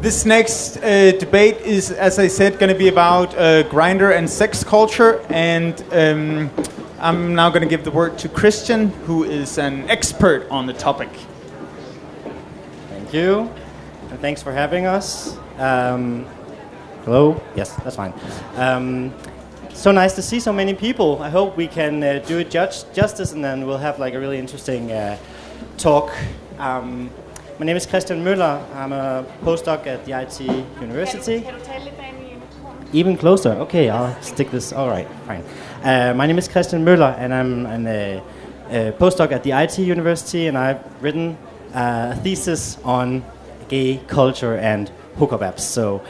This next uh, debate is, as I said, going to be about uh, Grindr and sex culture, and um, I'm now going to give the word to Christian, who is an expert on the topic. Thank you, and thanks for having us. Um, hello? Yes, that's fine. Um, so nice to see so many people. I hope we can uh, do it judge, justice, and then we'll have like a really interesting uh, talk. My name is Christian Müller. I'm a postdoc at the IT University. Even closer. Okay, I'll stick this. All right, fine. Uh, my name is Christian Müller, and I'm an, a, a postdoc at the IT University, and I've written uh, a thesis on gay culture and hookup apps. So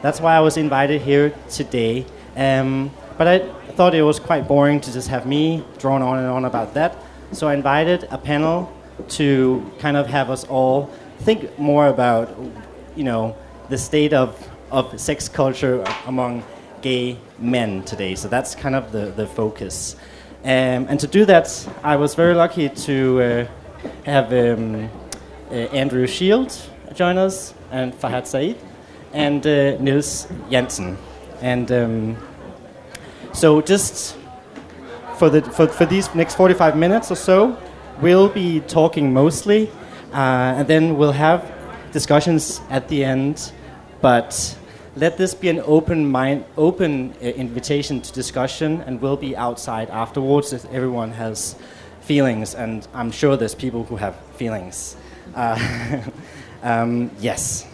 that's why I was invited here today. Um, but I thought it was quite boring to just have me drone on and on about that. So I invited a panel to kind of have us all think more about, you know, the state of, of sex culture among gay men today. So that's kind of the, the focus. Um, and to do that, I was very lucky to uh, have um, uh, Andrew Shield join us, and Fahad Saeed, and uh, Nils Jansen. And um, so just for, the, for, for these next 45 minutes or so, we'll be talking mostly, uh, and then we'll have discussions at the end. But let this be an open mind, open uh, invitation to discussion, and we'll be outside afterwards if everyone has feelings, and I'm sure there's people who have feelings. Uh, um, yes.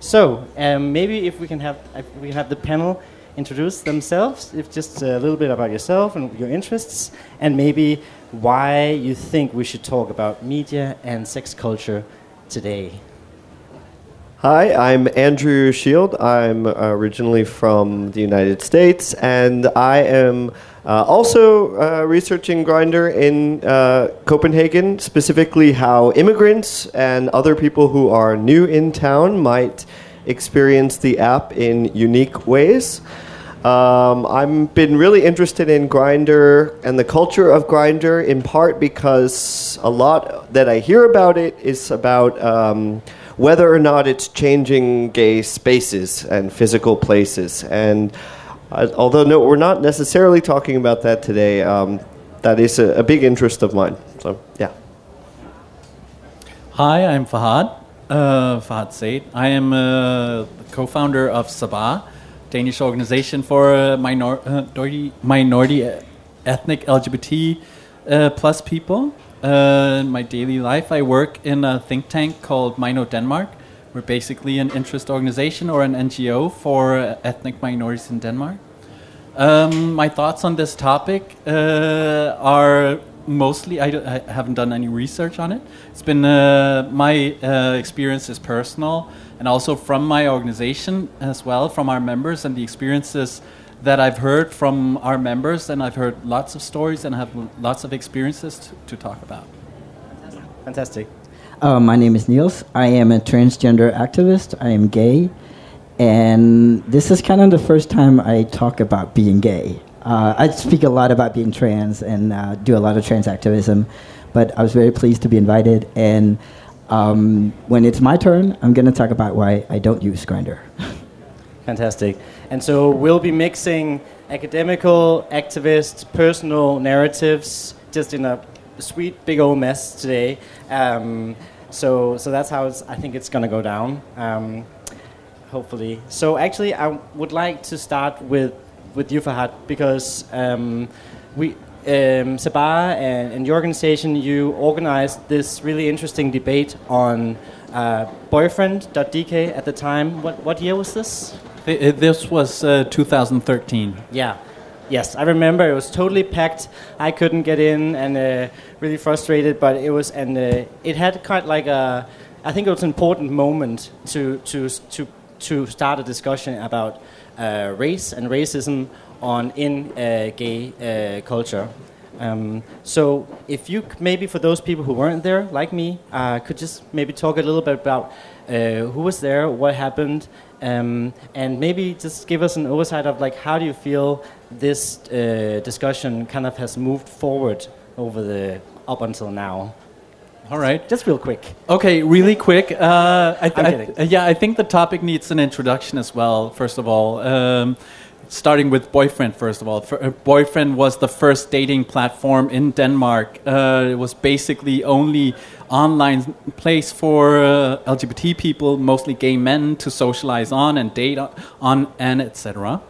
So um, maybe if we can have if we have the panel introduce themselves, if just a little bit about yourself and your interests, and maybe why you think we should talk about media and sex culture today. Hi, I'm Andrew Shield. I'm originally from the United States, and I am uh, also uh, researching Grindr in uh, Copenhagen, specifically how immigrants and other people who are new in town might experience the app in unique ways. Um, I've been really interested in Grindr and the culture of Grindr, in part because a lot that I hear about it is about. Um, whether or not it's changing gay spaces and physical places. And uh, although no, we're not necessarily talking about that today, um, that is a, a, big interest of mine. So, yeah. Hi, I'm Fahad. Uh, Fahad Saeed. I am a co-founder of Sabaah, Danish organization for uh, minority, minority ethnic LGBT uh, plus people. Uh, in my daily life, I work in a think tank called Mino Denmark. We're basically an interest organization or an NGO for ethnic minorities in Denmark. Um, my thoughts on this topic uh, are mostly I, I, haven't done any research on it. It's been uh, my uh, experience is personal, and also from my organization as well, from our members and the experiences that I've heard from our members, and I've heard lots of stories and have lots of experiences to, to talk about. Fantastic. Uh, my name is Niels. I am a transgender activist. I am gay. And this is kind of the first time I talk about being gay. Uh, I speak a lot about being trans and uh, do a lot of trans activism, but I was very pleased to be invited. And um, when it's my turn, I'm going to talk about why I don't use Grindr. Fantastic. And so we'll be mixing academical, activist, personal narratives just in a sweet big old mess today. Um, so, so that's how I think it's going to go down. Um, hopefully. So actually, I would like to start with with you, Fahad, because um, we. Um, Sabaah and, and, your organization, you organized this really interesting debate on uh, boyfriend.dk at the time. What, what year was this? This was uh, 2013. Yeah. Yes, I remember it was totally packed. I couldn't get in and uh, really frustrated, but it was and uh, it had kind of like a. I think it was an important moment to to to to start a discussion about uh, race and racism on in uh, gay uh, culture. Um, so, if you maybe for those people who weren't there, like me, could just maybe talk a little bit about who was there, what happened, um, and maybe just give us an oversight of like how do you feel this uh, discussion kind of has moved forward over the up until now. All right. Just real quick. Okay, really quick. Uh, I, I'm I- uh, yeah, I think the topic needs an introduction as well. First of all, um, starting with boyfriend. First of all, uh, boyfriend was the first dating platform in Denmark. Uh, it was basically only online place for uh, LGBT people, mostly gay men, to socialize on and date on, on and etc.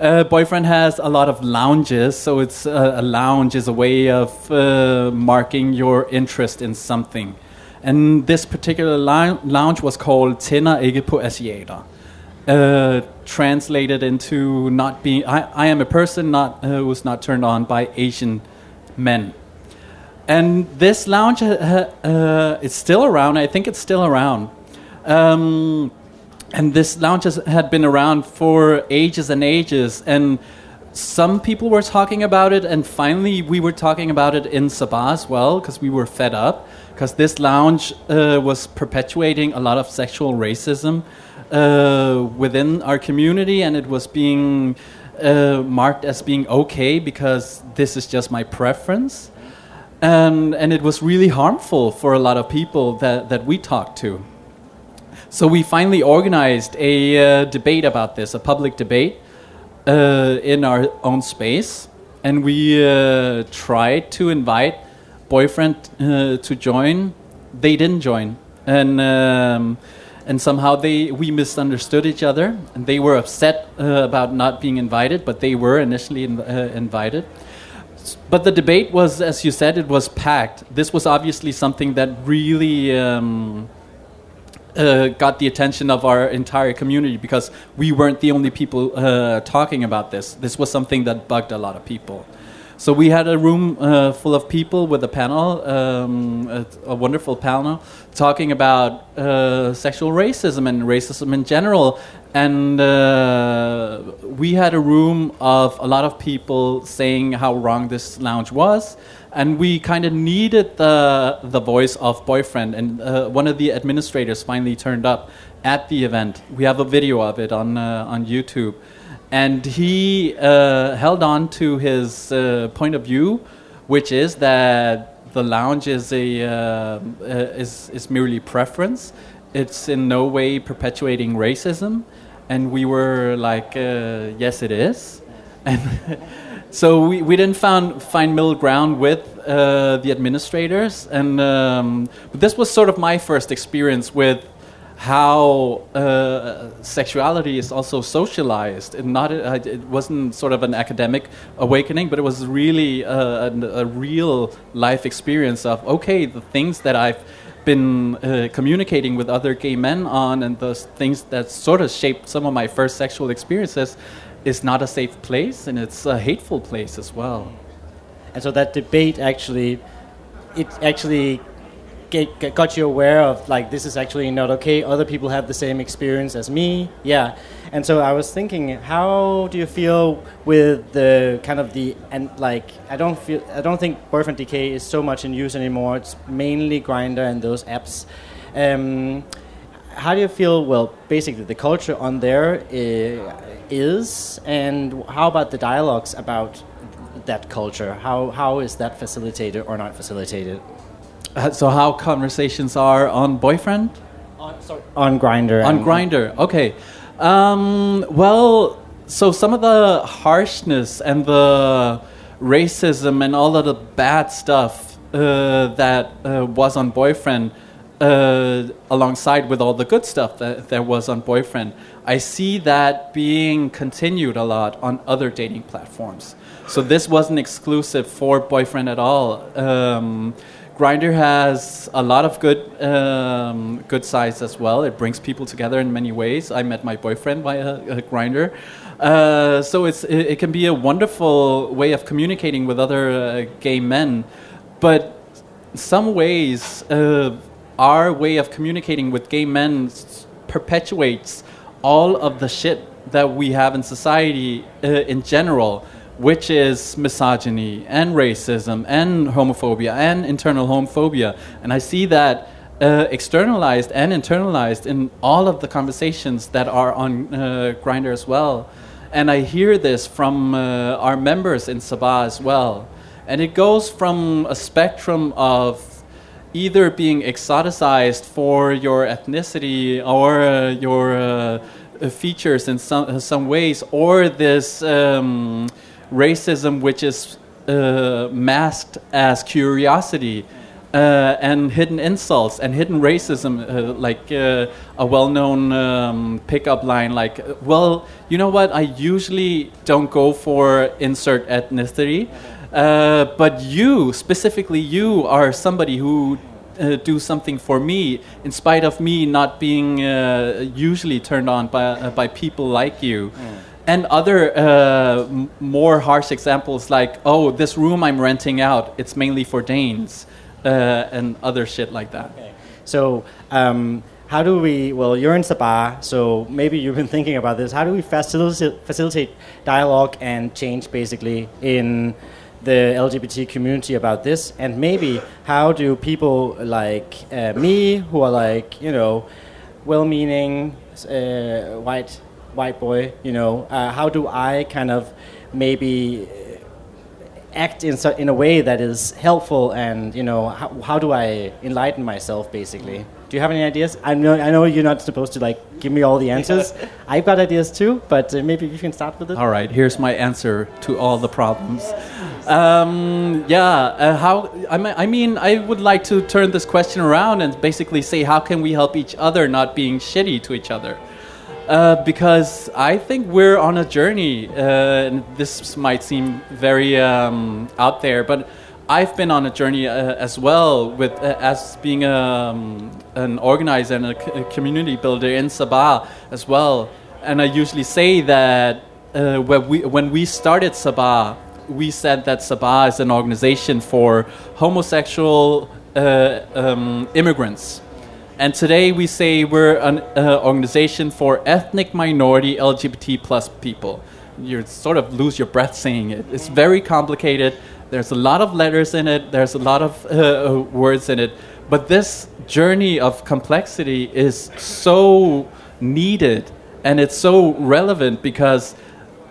Uh, boyfriend has a lot of lounges, so it's uh, a lounge is a way of uh, marking your interest in something. And this particular lounge was called Tænder ikke på asiater. Uh, translated into not being, I, I am a person not uh, who's not turned on by Asian men. And this lounge uh, uh, is still around. I think it's still around. Um, and this lounge has, had been around for ages and ages. And some people were talking about it, and finally we were talking about it in Sabaah as well because we were fed up. Because this lounge uh, was perpetuating a lot of sexual racism uh, within our community, and it was being uh, marked as being okay because this is just my preference and and it was really harmful for a lot of people that that we talked to. So we finally organized a uh, debate about this, a public debate uh, in our own space, and we uh, tried to invite boyfriend uh, to join. They didn't join, and. Um, and somehow they we misunderstood each other, and they were upset uh, about not being invited, but they were initially in, uh, invited. But the debate was, as you said, it was packed. This was obviously something that really um, uh, got the attention of our entire community because we weren't the only people uh, talking about this. This was something that bugged a lot of people. So we had a room uh, full of people with a panel, um, a, a wonderful panel, talking about uh, sexual racism and racism in general. And uh, we had a room of a lot of people saying how wrong this lounge was. And we kind of needed the, the voice of boyfriend. And uh, one of the administrators finally turned up at the event. We have a video of it on, uh, on YouTube and he uh, held on to his uh, point of view, which is that the lounge is a uh, uh, is is merely preference. It's in no way perpetuating racism, and we were like, uh, yes, it is, and. So we, we didn't found, find middle ground with uh, the administrators, and um, but this was sort of my first experience with how uh, sexuality is also socialized. And not uh, it wasn't sort of an academic awakening but it was really uh, a, a real life experience of okay the things that i've been uh, communicating with other gay men on and those things that sort of shaped some of my first sexual experiences is not a safe place and it's a hateful place as well. And so that debate actually, it actually get, got you aware of like this is actually not okay. Other people have the same experience as me. Yeah. And so I was thinking, how do you feel with the kind of the and like I don't feel I don't think boyfriend DK is so much in use anymore. It's mainly Grindr and those apps. Um, how do you feel? Well, basically the culture on there is, and how about the dialogues about that culture? How how is that facilitated or not facilitated? Uh, so how conversations are on boyfriend? On sorry, on Grindr. on Grindr okay. Um, well so some of the harshness and the racism and all of the bad stuff uh, that uh, was on boyfriend uh, alongside with all the good stuff that there was on boyfriend i see that being continued a lot on other dating platforms. So this wasn't exclusive for boyfriend at all. Um, Grindr has a lot of good um, good sides as well. It brings people together in many ways. I met my boyfriend via uh, Grindr, uh, so it's it, it can be a wonderful way of communicating with other uh, gay men. But some ways, uh, our way of communicating with gay men perpetuates all of the shit that we have in society uh, in general, which is misogyny and racism and homophobia and internal homophobia. And I see that uh, externalized and internalized in all of the conversations that are on uh, Grindr as well. And I hear this from uh, our members in Sabaah as well. And it goes from a spectrum of either being exoticized for your ethnicity or uh, your uh, features in some some ways, or this um, racism which is uh, masked as curiosity. Uh, and hidden insults and hidden racism, uh, like uh, a well-known um, pickup line, like, "Well, you know what? I usually don't go for insert ethnicity, uh, but you, specifically you, are somebody who uh, do something for me, in spite of me not being usually turned on by by people like you." And other uh, more harsh examples like, oh, this room I'm renting out, it's mainly for Danes, uh, and other shit like that. So, um, how do we? Well, you're in Sabaah, so maybe you've been thinking about this. How do we facilitate, facilitate dialogue and change, basically, in the LGBT community about this? And maybe how do people like uh, me, who are like you know, well-meaning uh, white white boy, you know, uh, how do I kind of maybe act in, in a way that is helpful and you know how, how do i enlighten myself basically do you have any ideas i know i know you're not supposed to like give me all the answers i've got ideas too but uh, maybe you can start with it All right, here's my answer to all the problems. Um, yeah, uh, how? I I mean, I would like to turn this question around and basically say, how can we help each other not being shitty to each other? Uh, because I think we're on a journey, uh, and this might seem very um, out there, but I've been on a journey uh, as well with uh, as being um, an organizer and a community builder in Sabaah as well. And I usually say that uh, when we when we started Sabaah, we said that Sabaah is an organization for homosexual uh, um, immigrants. And today we say we're an uh, organization for ethnic minority LGBT plus people. You sort of lose your breath saying it. It's very complicated. There's a lot of letters in it. There's a lot of uh, words in it. But this journey of complexity is so needed and it's so relevant because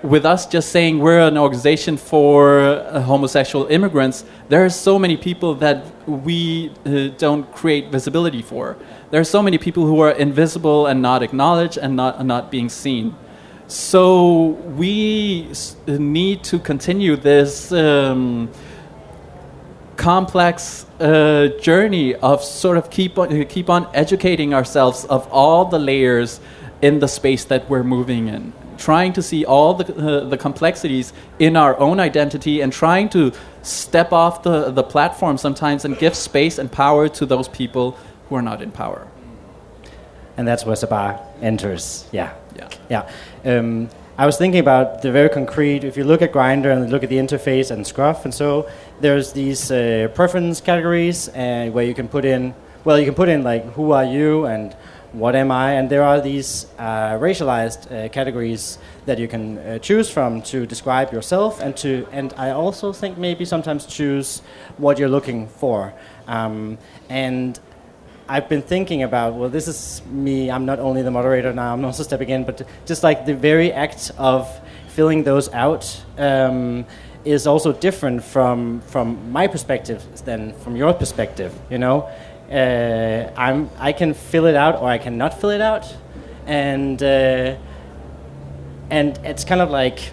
with us just saying we're an organization for uh, homosexual immigrants, there are so many people that we uh, don't create visibility for. There are so many people who are invisible and not acknowledged and not, not being seen. So we need to continue this um, complex uh, journey of sort of keep on, keep on educating ourselves of all the layers in the space that we're moving in trying to see all the, uh, the complexities in our own identity and trying to step off the, the platform sometimes and give space and power to those people who are not in power and that's where Sabaah enters. Yeah, Yeah. yeah. Um, I was thinking about the very concrete. If you look at Grindr and look at the interface and Scruff, and so there's these uh, preference categories, and where you can put in. Well, you can put in like who are you and what am I, and there are these uh, racialized uh, categories that you can uh, choose from to describe yourself, and to and I also think maybe sometimes choose what you're looking for, um, and I've been thinking about, well, this is me. I'm not only the moderator now, I'm also stepping in, but just like the very act of filling those out um, is also different from, from my perspective than from your perspective, you know? Uh, I'm, I can fill it out or I cannot fill it out. And, uh, and it's kind of like,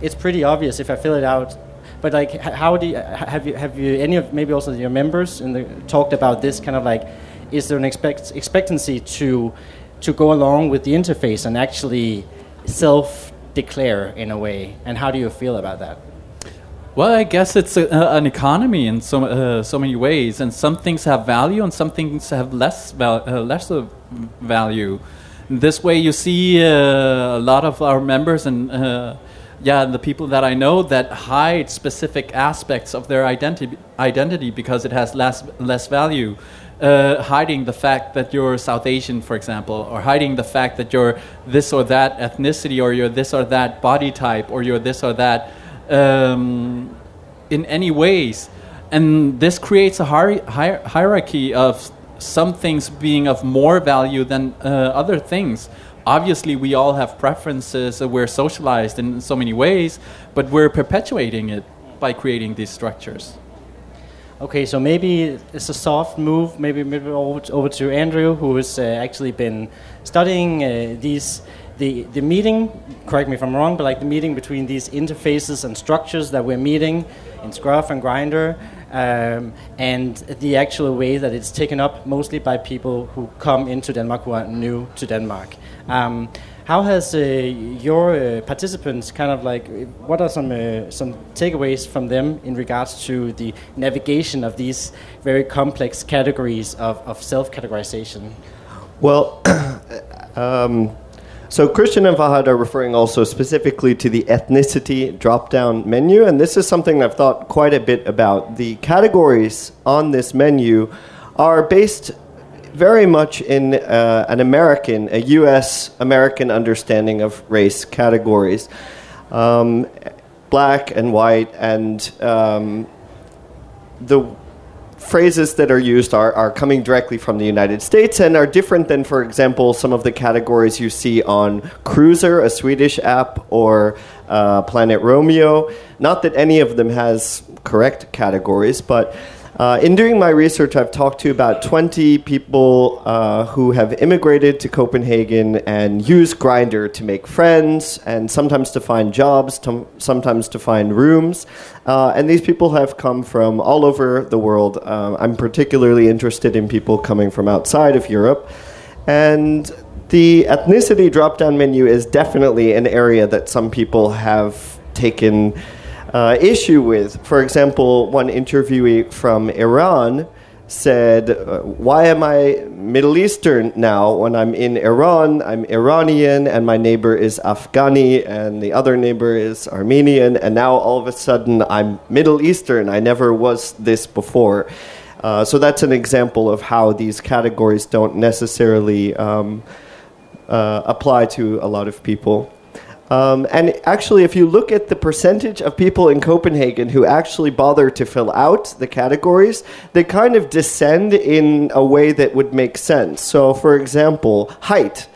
it's pretty obvious if I fill it out. But like how do you, have you have you any of maybe also your members in the talked about this kind of like is there an expect, expectancy to to go along with the interface and actually self declare in a way? And how do you feel about that Well, I guess it's a, an economy in so uh, so many ways, and some things have value, and some things have less val- uh, less of value. This way, you see uh, a lot of our members and uh, yeah, the people that I know that hide specific aspects of their identity identity because it has less less value. Uh, hiding the fact that you're South Asian, for example, or hiding the fact that you're this or that ethnicity, or you're this or that body type, or you're this or that um, in any ways. And this creates a hier- hier- hierarchy of some things being of more value than uh, other things. Obviously, we all have preferences, uh, we're socialized in so many ways, but we're perpetuating it by creating these structures. Okay, so maybe it's a soft move. Maybe maybe over, over to Andrew, who has uh, actually been studying uh, these the the meeting. Correct me if I'm wrong, but like the meeting between these interfaces and structures that we're meeting in Scruff and Grindr, um, and the actual way that it's taken up mostly by people who come into Denmark who are new to Denmark. Um, how has uh, your uh, participants kind of like? What are some uh, some takeaways from them in regards to the navigation of these very complex categories of, of self-categorization? Well, um, so Christian and Fahad are referring also specifically to the ethnicity drop-down menu, and this is something I've thought quite a bit about. The categories on this menu are based very much in uh, an American, a U.S. American understanding of race categories, um, black and white, and um, the phrases that are used are, are coming directly from the United States and are different than, for example, some of the categories you see on Qruiser, a Swedish app, or uh, Planet Romeo. Not that any of them has correct categories, but uh, in doing my research, I've talked to about 20 people uh, who have immigrated to Copenhagen and use Grindr to make friends and sometimes to find jobs, to, sometimes to find rooms. Uh, and these people have come from all over the world. Uh, I'm particularly interested in people coming from outside of Europe. And the ethnicity drop down menu is definitely an area that some people have taken uh, issue with. For example, one interviewee from Iran said, uh, Why am I Middle Eastern now? When I'm in Iran, I'm Iranian, and my neighbor is Afghani, and the other neighbor is Armenian, and now all of a sudden I'm Middle Eastern. I never was this before. Uh, so that's an example of how these categories don't necessarily um, uh, apply to a lot of people. Um, and actually, if you look at the percentage of people in Copenhagen who actually bother to fill out the categories, they kind of descend in a way that would make sense. So, for example, height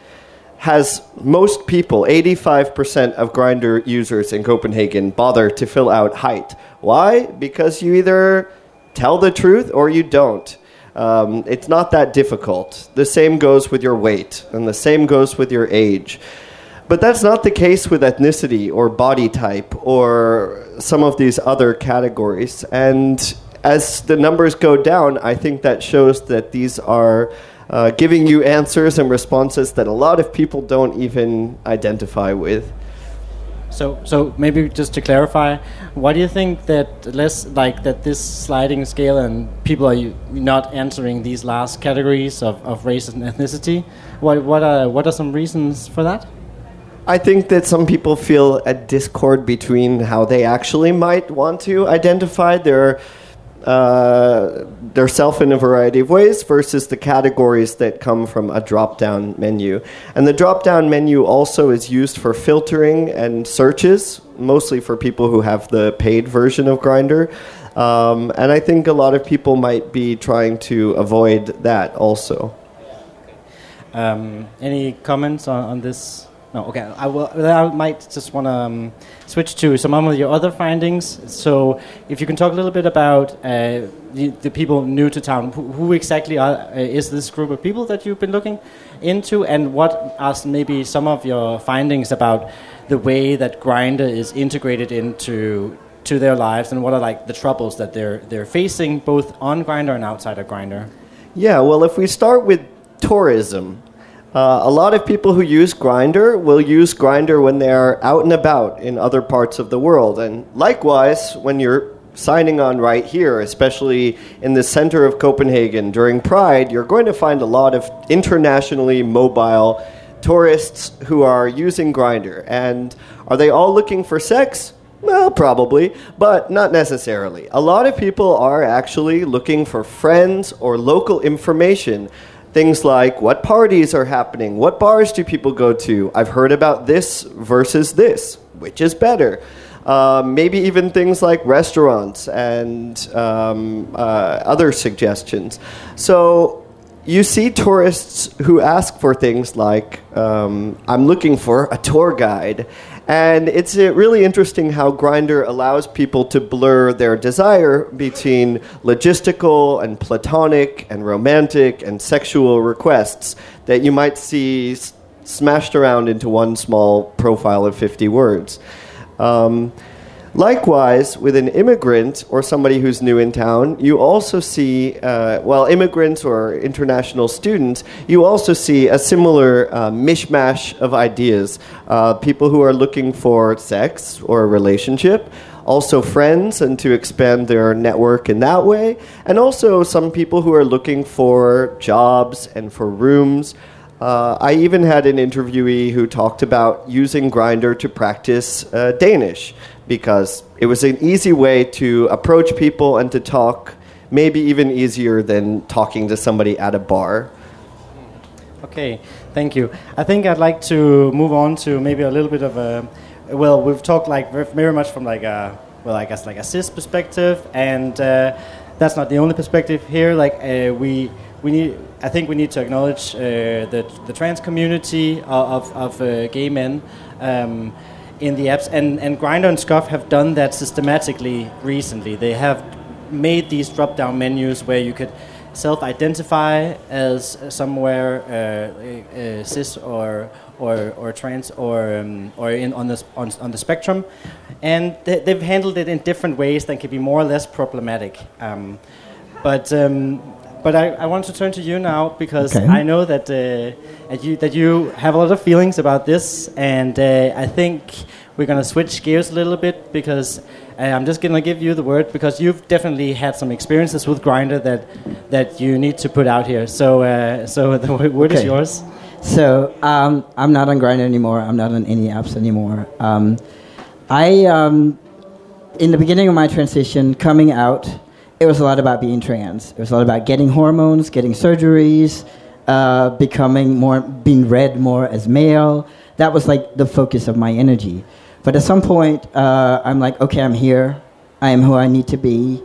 has most people, 85% of Grindr users in Copenhagen, bother to fill out height. Why? Because you either tell the truth or you don't. Um, it's not that difficult. The same goes with your weight, and the same goes with your age. But that's not the case with ethnicity or body type or some of these other categories. And as the numbers go down, I think that shows that these are uh, giving you answers and responses that a lot of people don't even identify with. So, so maybe just to clarify, why do you think that less like that this sliding scale and people are not answering these last categories of, of race and ethnicity? What what are what are some reasons for that? I think that some people feel a discord between how they actually might want to identify their uh, their self in a variety of ways versus the categories that come from a drop down menu. And the drop down menu also is used for filtering and searches, mostly for people who have the paid version of Grindr. Um, and I think a lot of people might be trying to avoid that also. Um, any comments on, on this? No, okay. I will. I might just want to um, switch to some of your other findings. So, if you can talk a little bit about uh, the, the, people new to town, who, who exactly are, uh, is this group of people that you've been looking into, and what are maybe some of your findings about the way that Grindr is integrated into to their lives, and what are like the troubles that they're they're facing both on Grindr and outside of Grindr. Yeah. Well, if we start with tourism. Uh, a lot of people who use Grindr will use Grindr when they are out and about in other parts of the world. And likewise, when you're signing on right here, especially in the center of Copenhagen during Pride, you're going to find a lot of internationally mobile tourists who are using Grindr. And are they all looking for sex? Well, probably, but not necessarily. A lot of people are actually looking for friends or local information Things like what parties are happening, what bars do people go to? I've heard about this versus this, which is better? Uh, maybe even things like restaurants and um, uh, other suggestions. So you see tourists who ask for things like, um, I'm looking for a tour guide. And it's uh, really interesting how Grindr allows people to blur their desire between logistical and platonic and romantic and sexual requests that you might see s- smashed around into one small profile of 50 words. Um, Likewise, with an immigrant or somebody who's new in town, you also see, uh, well, immigrants or international students, you also see a similar uh, mishmash of ideas. Uh, people who are looking for sex or a relationship, also friends and to expand their network in that way, and also some people who are looking for jobs and for rooms. Uh, I even had an interviewee who talked about using Grindr to practice uh, Danish because it was an easy way to approach people and to talk, maybe even easier than talking to somebody at a bar. Okay, thank you. I think I'd like to move on to maybe a little bit of a. Well, we've talked like very much from like a well, I guess like a cis perspective, and uh, that's not the only perspective here. Like uh, we we need, I think we need to acknowledge uh, the the trans community of of uh, gay men. Um, in the apps, and, and Grindr and Scruff have done that systematically recently. They have made these drop down menus where you could self identify as somewhere uh, uh, cis or, or, or trans or, um, or in, on, the, on, on the spectrum. And they, they've handled it in different ways that can be more or less problematic. Um, but um, but I, I want to turn to you now because Okay. I know that uh, that you that you have a lot of feelings about this, and uh, I think we're gonna switch gears a little bit because uh, I'm just gonna give you the word because you've definitely had some experiences with Grindr that that you need to put out here. So uh, so the word is yours. So um, I'm not on Grindr anymore. I'm not on any apps anymore. Um, I, um, in the beginning of my transition, coming out, it was a lot about being trans. It was a lot about getting hormones, getting surgeries, uh, becoming more, being read more as male. That was like the focus of my energy. But at some point, uh, I'm like, okay, I'm here. I am who I need to be.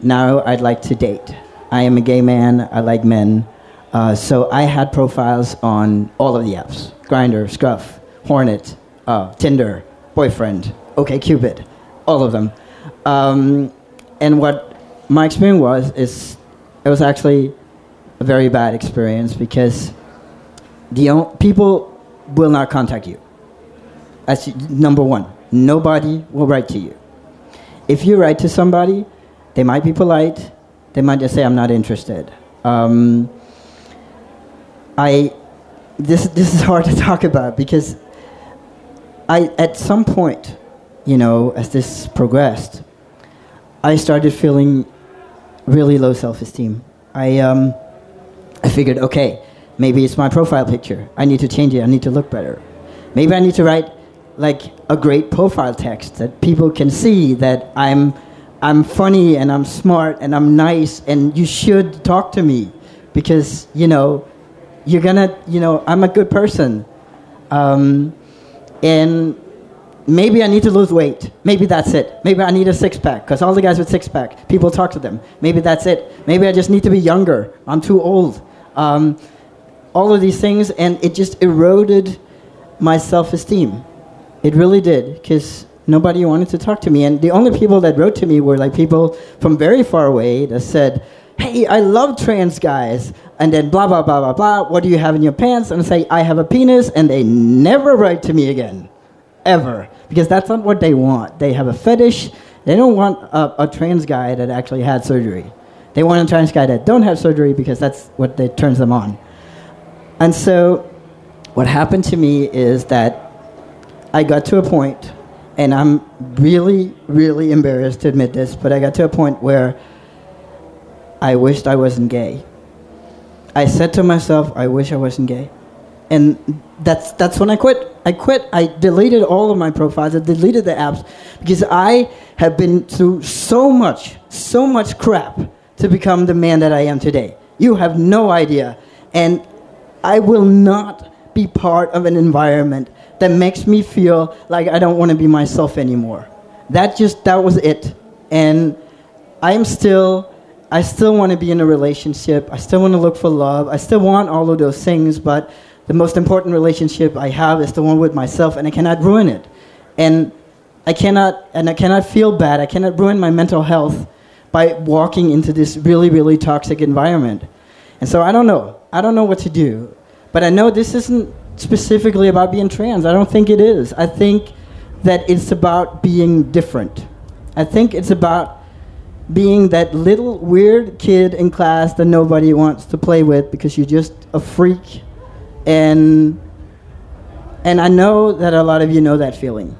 Now I'd like to date. I am a gay man. I like men. Uh, so I had profiles on all of the apps: Grindr, Scruff, Hornet, uh, Tinder, Boyfriend, OkCupid, all of them. Um, and what my experience was is it was actually a very bad experience because the on- people will not contact you. That's number one. Nobody will write to you. If you write to somebody, they might be polite. They might just say, "I'm not interested." Um, I this this is hard to talk about because I at some point, you know, as this progressed, I started feeling really low self-esteem. I um, I figured, okay, maybe it's my profile picture. I need to change it. I need to look better. Maybe I need to write like a great profile text that people can see that I'm I'm funny and I'm smart and I'm nice and you should talk to me because you know you're gonna you know I'm a good person um, and maybe I need to lose weight. Maybe that's it. Maybe I need a six pack because all the guys with six pack, people talk to them. Maybe that's it. Maybe I just need to be younger. I'm too old. Um, all of these things, and it just eroded my self esteem. It really did because nobody wanted to talk to me. And the only people that wrote to me were like people from very far away that said, Hey, I love trans guys. And then blah, blah, blah, blah, blah. What do you have in your pants? And say, I have a penis. And they never write to me again ever because that's not what they want. They have a fetish. They don't want a, a trans guy that actually had surgery. They want a trans guy that don't have surgery because that's what they, turns them on. And so, what happened to me is that I got to a point, and I'm really, really embarrassed to admit this, but I got to a point where I wished I wasn't gay. I said to myself, I wish I wasn't gay. And that's, that's when I quit. I quit. I deleted all of my profiles. I deleted the apps because I have been through so much, so much crap to become the man that I am today. You have no idea. And I will not be part of an environment that makes me feel like I don't want to be myself anymore. That just, that was it. And I'm still, I still want to be in a relationship. I still want to look for love. I still want all of those things, but the most important relationship I have is the one with myself, and I cannot ruin it. and I cannot and I cannot feel bad. I cannot ruin my mental health by walking into this really really toxic environment. And so I don't know. I don't know what to do. But I know this isn't specifically about being trans. I don't think it is. I think that it's about being different. I think it's about being that little weird kid in class that nobody wants to play with because you're just a freak. And and I know that a lot of you know that feeling.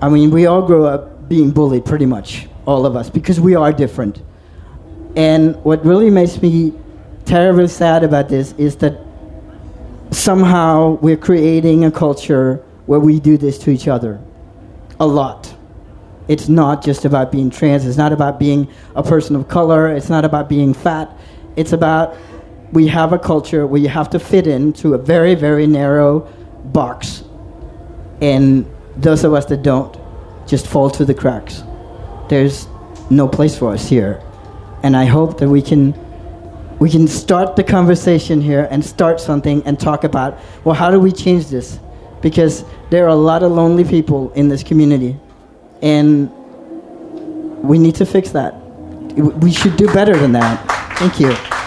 I mean, we all grow up being bullied pretty much, all of us, because we are different. And what really makes me terribly sad about this is that somehow we're creating a culture where we do this to each other a lot. It's not just about being trans, it's not about being a person of color, it's not about being fat. It's about we have a culture where you have to fit into a very, very narrow box. And those of us that don't just fall through the cracks. There's no place for us here. And I hope that we can we can start the conversation here and start something and talk about well how do we change this because there are a lot of lonely people in this community and we need to fix that we should do better than that thank you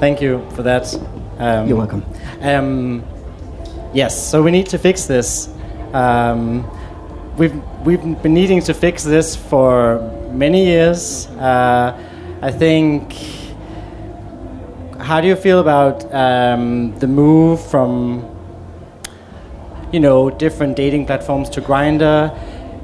Thank you for that. Um, You're welcome. Um, yes, so we need to fix this. Um, we've we've been needing to fix this for many years. Uh, I think. How do you feel about um, the move from, you know, different dating platforms to Grindr?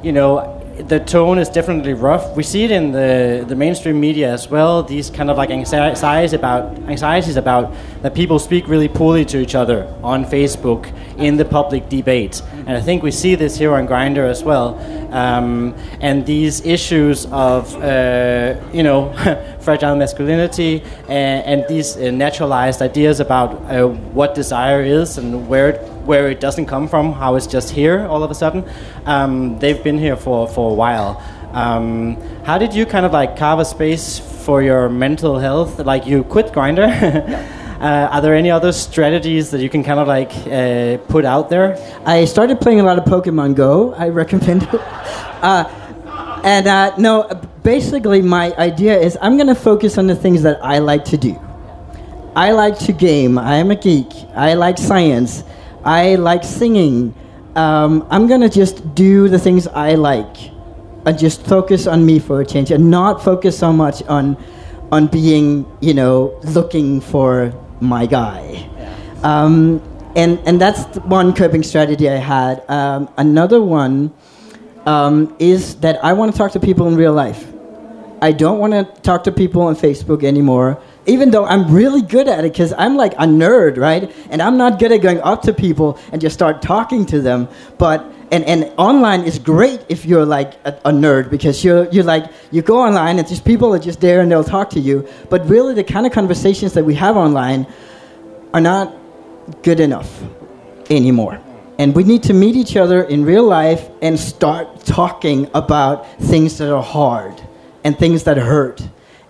You know, the tone is definitely rough. We see it in the, the mainstream media as well. These kind of like anxieties about anxieties about that people speak really poorly to each other on Facebook in the public debate, and I think we see this here on Grindr as well. Um, and these issues of uh, you know fragile masculinity and, and these uh, naturalized ideas about uh, what desire is and where it, where it doesn't come from, how it's just here all of a sudden. Um, they've been here for, for a while. Um, how did you kind of like carve a space for your mental health? Like you quit Grindr. uh, are there any other strategies that you can kind of like uh, put out there? I started playing a lot of Pokemon Go. I recommend it. Uh, and uh, no, basically, my idea is I'm going to focus on the things that I like to do. I like to game. I am a geek. I like science. I like singing. Um, I'm going to just do the things I like and just focus on me for a change and not focus so much on, on being, you know, looking for my guy. Um, and, and that's one coping strategy I had. Um, another one um, is that I want to talk to people in real life. I don't want to talk to people on Facebook anymore, even though I'm really good at it because I'm like a nerd, right? And I'm not good at going up to people and just start talking to them. But and, and online is great if you're like a, a, nerd because you're, you're like you go online and just people are just there and they'll talk to you but really the kind of conversations that we have online are not good enough anymore and we need to meet each other in real life and start talking about things that are hard and things that hurt.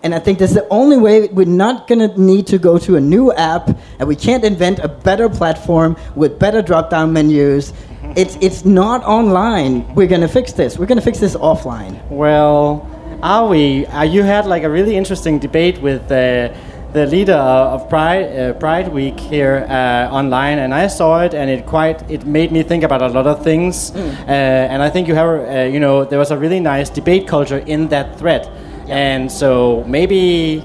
And I think that's the only way we're not going to need to go to a new app and we can't invent a better platform with better drop down menus. It's, it's not online. We're going to fix this. We're going to fix this offline. Well, are we? Uh, you had like a really interesting debate with. Uh, the leader of Pride uh, Pride Week here uh, online, and I saw it, and it quite it made me think about a lot of things. Mm. Uh, and I think you have, uh, you know, there was a really nice debate culture in that thread, yeah. and so maybe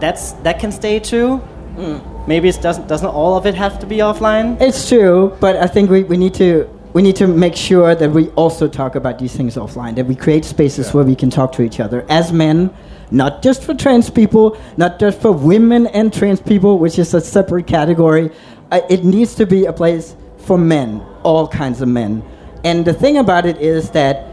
that's that can stay true. Mm. Maybe it doesn't doesn't all of it have to be offline. It's true, but I think we, we need to we need to make sure that we also talk about these things offline, that we create spaces yeah. where we can talk to each other as men, not just for trans people, not just for women and trans people, which is a separate category. Uh, it needs to be a place for men, all kinds of men. And the thing about it is that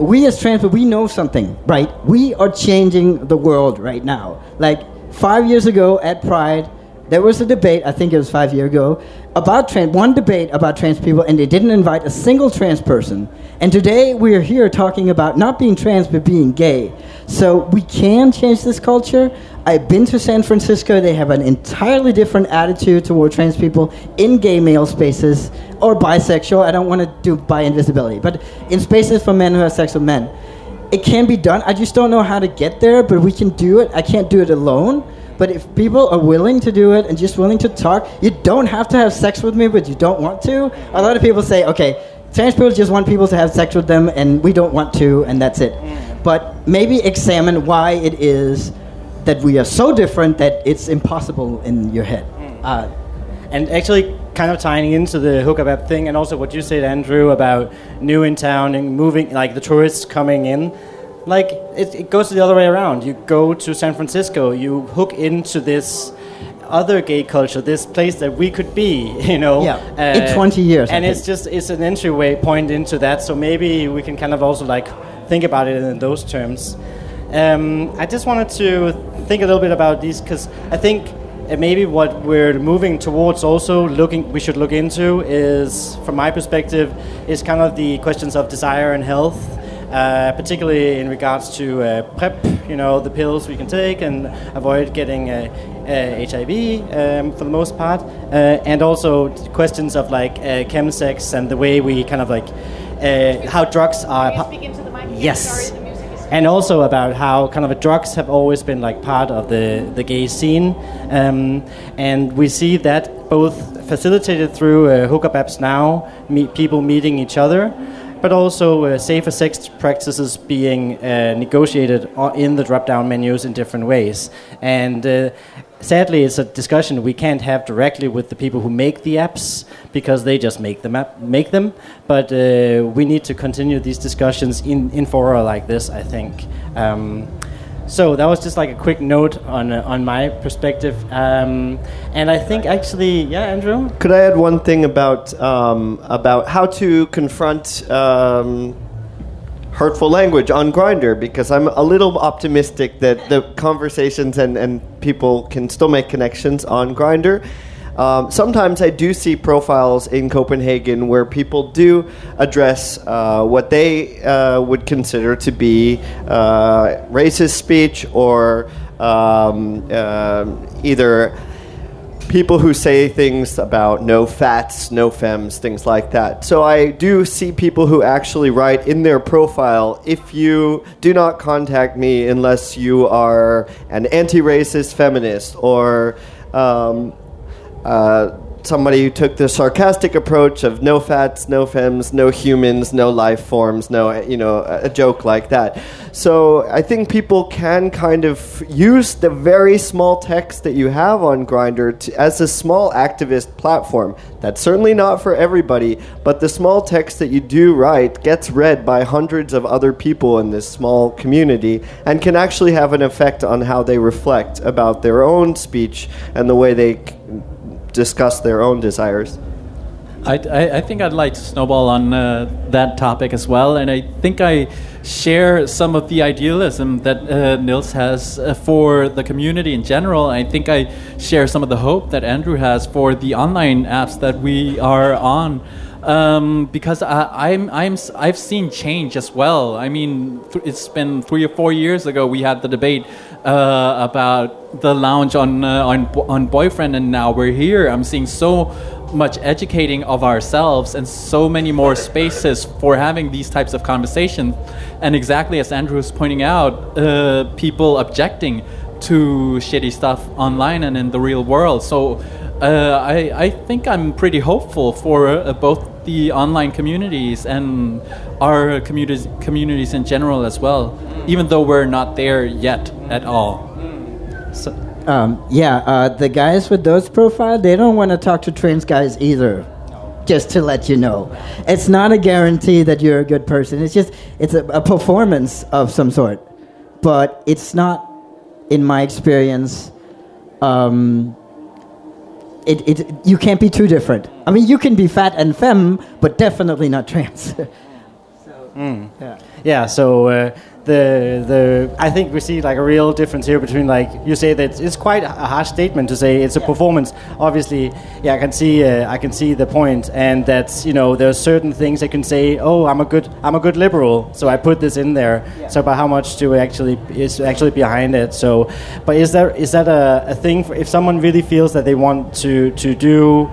we as trans people, we know something, right? We are changing the world right now. Like five years ago at Pride, There was a debate, I think it was five years ago, about trans, one debate about trans people, and they didn't invite a single trans person. And today we are here talking about not being trans but being gay. So we can change this culture. I've been to San Francisco. They have an entirely different attitude toward trans people in gay male spaces or bisexual. I don't want to do bi invisibility, but in spaces for men who have sex with men. It can be done. I just don't know how to get there, but we can do it. I can't do it alone. But if people are willing to do it and just willing to talk, you don't have to have sex with me, but you don't want to. A lot of people say, okay, trans people just want people to have sex with them, and we don't want to, and that's it. But maybe examine why it is that we are so different that it's impossible in your head. Uh, And actually, kind of tying into the hookup app thing, and also what you said, Andrew, about new in town and moving, like the tourists coming in. Like it, it goes the other way around. You go to San Francisco, you hook into this other gay culture, this place that we could be, you know. Yeah, in 20 years, and it's just it's an entryway point into that. So maybe we can kind of also like think about it in those terms. Um, I just wanted to think a little bit about these because I think uh, maybe what we're moving towards also looking we should look into is from my perspective is kind of the questions of desire and health uh, particularly in regards to uh, PrEP you know the pills we can take and avoid getting uh, uh, HIV um, for the most part uh, and also questions of like uh, chemsex and the way we kind of like uh, how drugs are Can you speak into the mic? again? Yes. Sorry, the music is and also about how kind of drugs have always been like part of the, the gay scene um, and we see that both facilitated through uh, hookup apps now meet people meeting each other but also uh, safer sex practices being uh, negotiated in the drop down menus in different ways. And uh, sadly it's a discussion we can't have directly with the people who make the apps because they just make them up, make them. But uh, we need to continue these discussions in, in fora like this i think. Um, so that was just like a quick note on uh, on my perspective um, and i think actually yeah andrew Could I add one thing about um, about how to confront um, hurtful language on Grindr? Because I'm a little optimistic that the conversations and, and people can still make connections on Grindr. Um, sometimes I do see profiles in Copenhagen where people do address uh, what they uh, would consider to be uh, racist speech or um, um either people who say things about no fats, no femmes, things like that. So I do see people who actually write in their profile if you do not contact me unless you are an anti racist feminist or. Um, uh, somebody who took the sarcastic approach of no fats, no femmes, no humans, no life forms, no, you know, a joke like that. So I think people can kind of use the very small text that you have on Grindr as a small activist platform. That's certainly not for everybody, but the small text that you do write gets read by hundreds of other people in this small community and can actually have an effect on how they reflect about their own speech and the way they discuss their own desires. I, I, think I'd like to snowball on uh, that topic as well, and I think I share some of the idealism that uh, Nils has uh, for the community in general. I think I share some of the hope that Andrew has for the online apps that we are on. Um, because I, I'm, I'm, s- I've seen change as well. I mean, th- it's been three or four years ago we had the debate uh, about the lounge on, uh, on, on Boyfriend, and now we're here. I'm seeing so much educating of ourselves and so many more spaces for having these types of conversations. And exactly as Andrew was pointing out, uh, people objecting to shitty stuff online and in the real world. So uh, I, I think I'm pretty hopeful for uh, both the online communities and our communities, communities in general as well, even though we're not there yet at all. Um, yeah, uh, the guys with those profiles, they don't want to talk to trans guys either. Just to let you know, it's not a guarantee that you're a good person. It's just it's a, a performance of some sort, but it's not, in my experience, um, it, it you can't be too different. I mean, you can be fat and femme, but definitely not trans. Yeah. Yeah, so uh, the the I think we see like a real difference here between like you say that it's quite a harsh statement to say it's a performance. Obviously, yeah, I can see uh, I can see the point, and that's you know there's certain things I can say. Oh, I'm a good I'm a good liberal, so I put this in there. So, but how much do we actually is actually behind it? So, but is there is that a, a thing for if someone really feels that they want to to do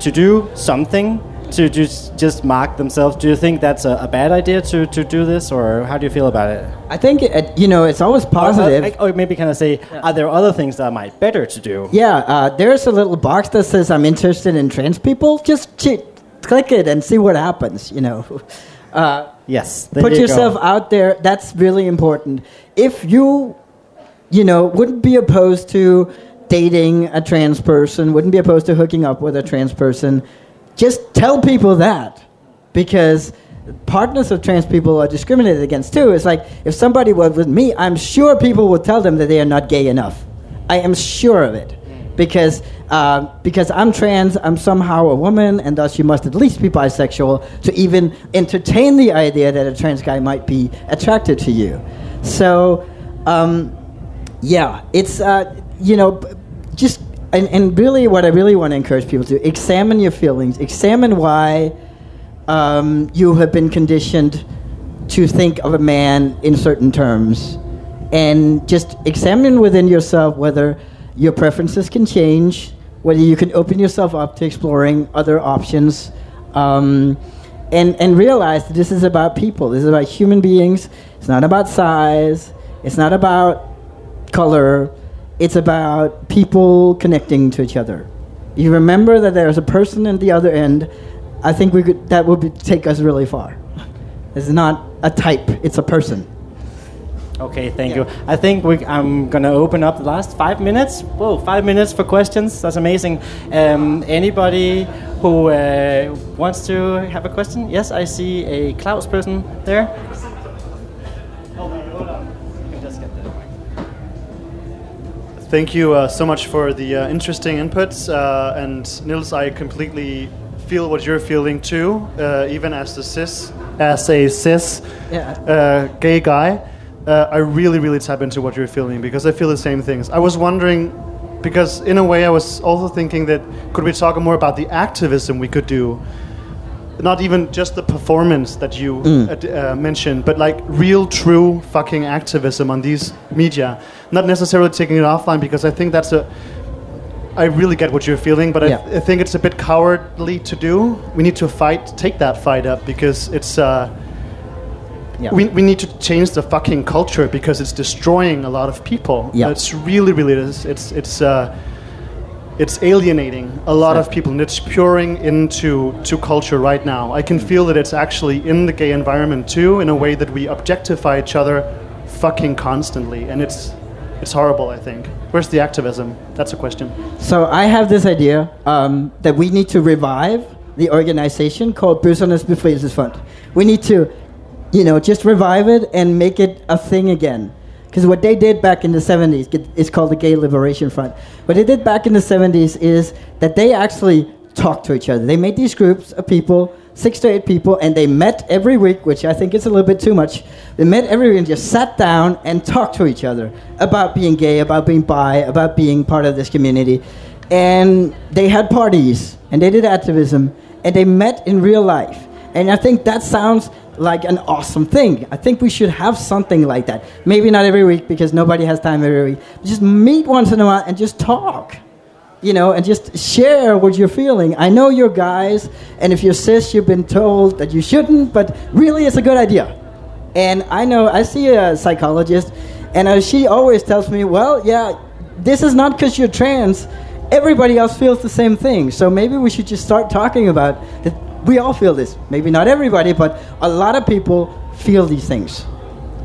to do something? To just just mark themselves. Do you think that's a, a bad idea to, to do this, or how do you feel about it? I think it, you know it's always positive. Or, or, or maybe can I say, are there other things that might better to do? Yeah, uh, there's a little box that says I'm interested in trans people. Just ch- click it and see what happens. You know, uh, Yes. put you yourself go. out there. That's really important. If you, you know, wouldn't be opposed to dating a trans person, wouldn't be opposed to hooking up with a trans person, just tell people that, because partners of trans people are discriminated against too. It's like if somebody was with me, I'm sure people will tell them that they are not gay enough. I am sure of it. Because, uh, because I'm trans, I'm somehow a woman, and thus you must at least be bisexual to even entertain the idea that a trans guy might be attracted to you. So, um, yeah, it's, uh, you know, just, and, and really what I really want to encourage people to do, examine your feelings, examine why um, you have been conditioned to think of a man in certain terms and just examine within yourself whether your preferences can change, whether you can open yourself up to exploring other options, um, and, and realize that this is about people. This is about human beings. It's not about size. It's not about color. It's about people connecting to each other. You remember that there's a person at the other end. I think we could, that would be, take us really far. It's not a type; it's a person. Okay, thank you. I think we, I'm gonna open up the last five minutes. Whoa, five minutes for questions. That's amazing. Um, anybody who uh, wants to have a question? Yes, I see a Klaus person there. Thank you uh, so much for the uh, interesting inputs. Uh, and Nils, I completely feel what you're feeling too, uh, even as a cis, as a cis Yeah. uh, gay guy. Uh, I really, really tap into what you're feeling because I feel the same things. I was wondering, because in a way, I was also thinking that could we talk more about the activism we could do? Not even just the performance that you uh, d- uh, mentioned, but like real, true fucking activism on these media. Not necessarily taking it offline because I think that's a. I really get what you're feeling, but I, Yeah. I think it's a bit cowardly to do. We need to fight, take that fight up because it's. Uh, Yeah. we, we need to change the fucking culture because it's destroying a lot of people. Yeah. It's really, really is. It's it's uh, it's alienating a lot of people, and it's pouring into to culture right now. I can feel that it's actually in the gay environment too, in a way that we objectify each other, fucking constantly, and it's it's horrible. I think. Where's the activism? That's a question. So I have this idea um, that we need to revive the organization called Bøssernes Befrielsesfront. We need to, you know, just revive it and make it a thing again. Because what they did back in the 70s get- is called the Gay Liberation Front. What they did back in the 70s is that they actually talked to each other. They made these groups of people, six to eight people, and they met every week, which I think is a little bit too much. They met every week and just sat down and talked to each other about being gay, about being bi, about being part of this community. And they had parties and they did activism and they met in real life. And I think that sounds like an awesome thing. I think we should have something like that. Maybe not every week because nobody has time every week. Just meet once in a while and just talk you know, and just share what you're feeling. I know you're guys, and if you're cis, you've been told that you shouldn't, but really it's a good idea. And I know, I see a psychologist, and she always tells me, well, yeah, this is not because you're trans. Everybody else feels the same thing. So maybe we should just start talking about that we all feel this. Maybe not everybody, but a lot of people feel these things.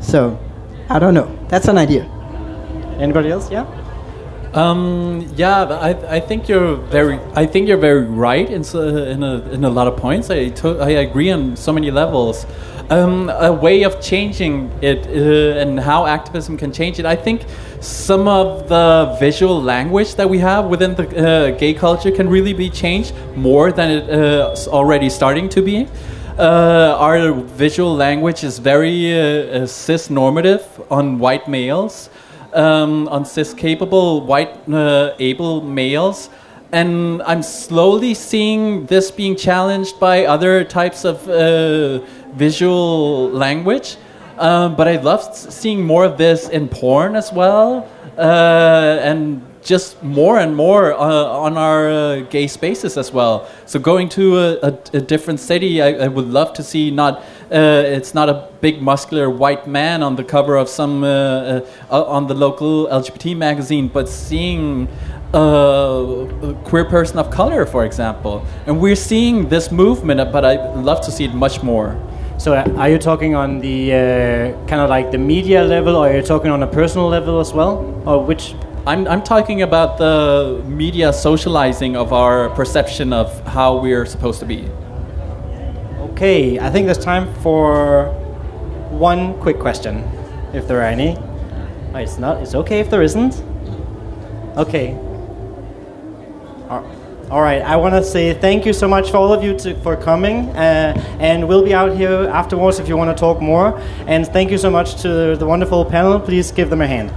So, I don't know. That's an idea. Anybody else? Yeah. Um, yeah, I, I think you're very I think you're very right in so, in a, in a lot of points. I to, I agree on so many levels. Um, a way of changing it uh, and how activism can change it. I think some of the visual language that we have within the uh, gay culture can really be changed more than it's uh, already starting to be. Uh, our visual language is very uh, uh, cis normative on white males, um, on cis capable white uh, able males. And I'm slowly seeing this being challenged by other types of visual language. Um, but I love seeing more of this in porn as well, uh, and just more and more uh, on our uh, gay spaces as well. So going to a, a, a different city, I, I would love to see not. Uh, it's not a big muscular white man on the cover of some uh, uh, on the local LGBT magazine, but seeing a queer person of color, for example. And we're seeing this movement, but I'd love to see it much more. So, are you talking on the uh, kind of like the media level, or are you talking on a personal level as well, or which? I'm, I'm talking about the media socializing of our perception of how we're supposed to be. Okay, I think there's time for one quick question, if there are any. Oh, it's not. It's okay if there isn't. Okay. Al- All right. I want to say thank you so much for all of you to, for coming, uh, and we'll be out here afterwards if you want to talk more. And thank you so much to the wonderful panel. Please give them a hand.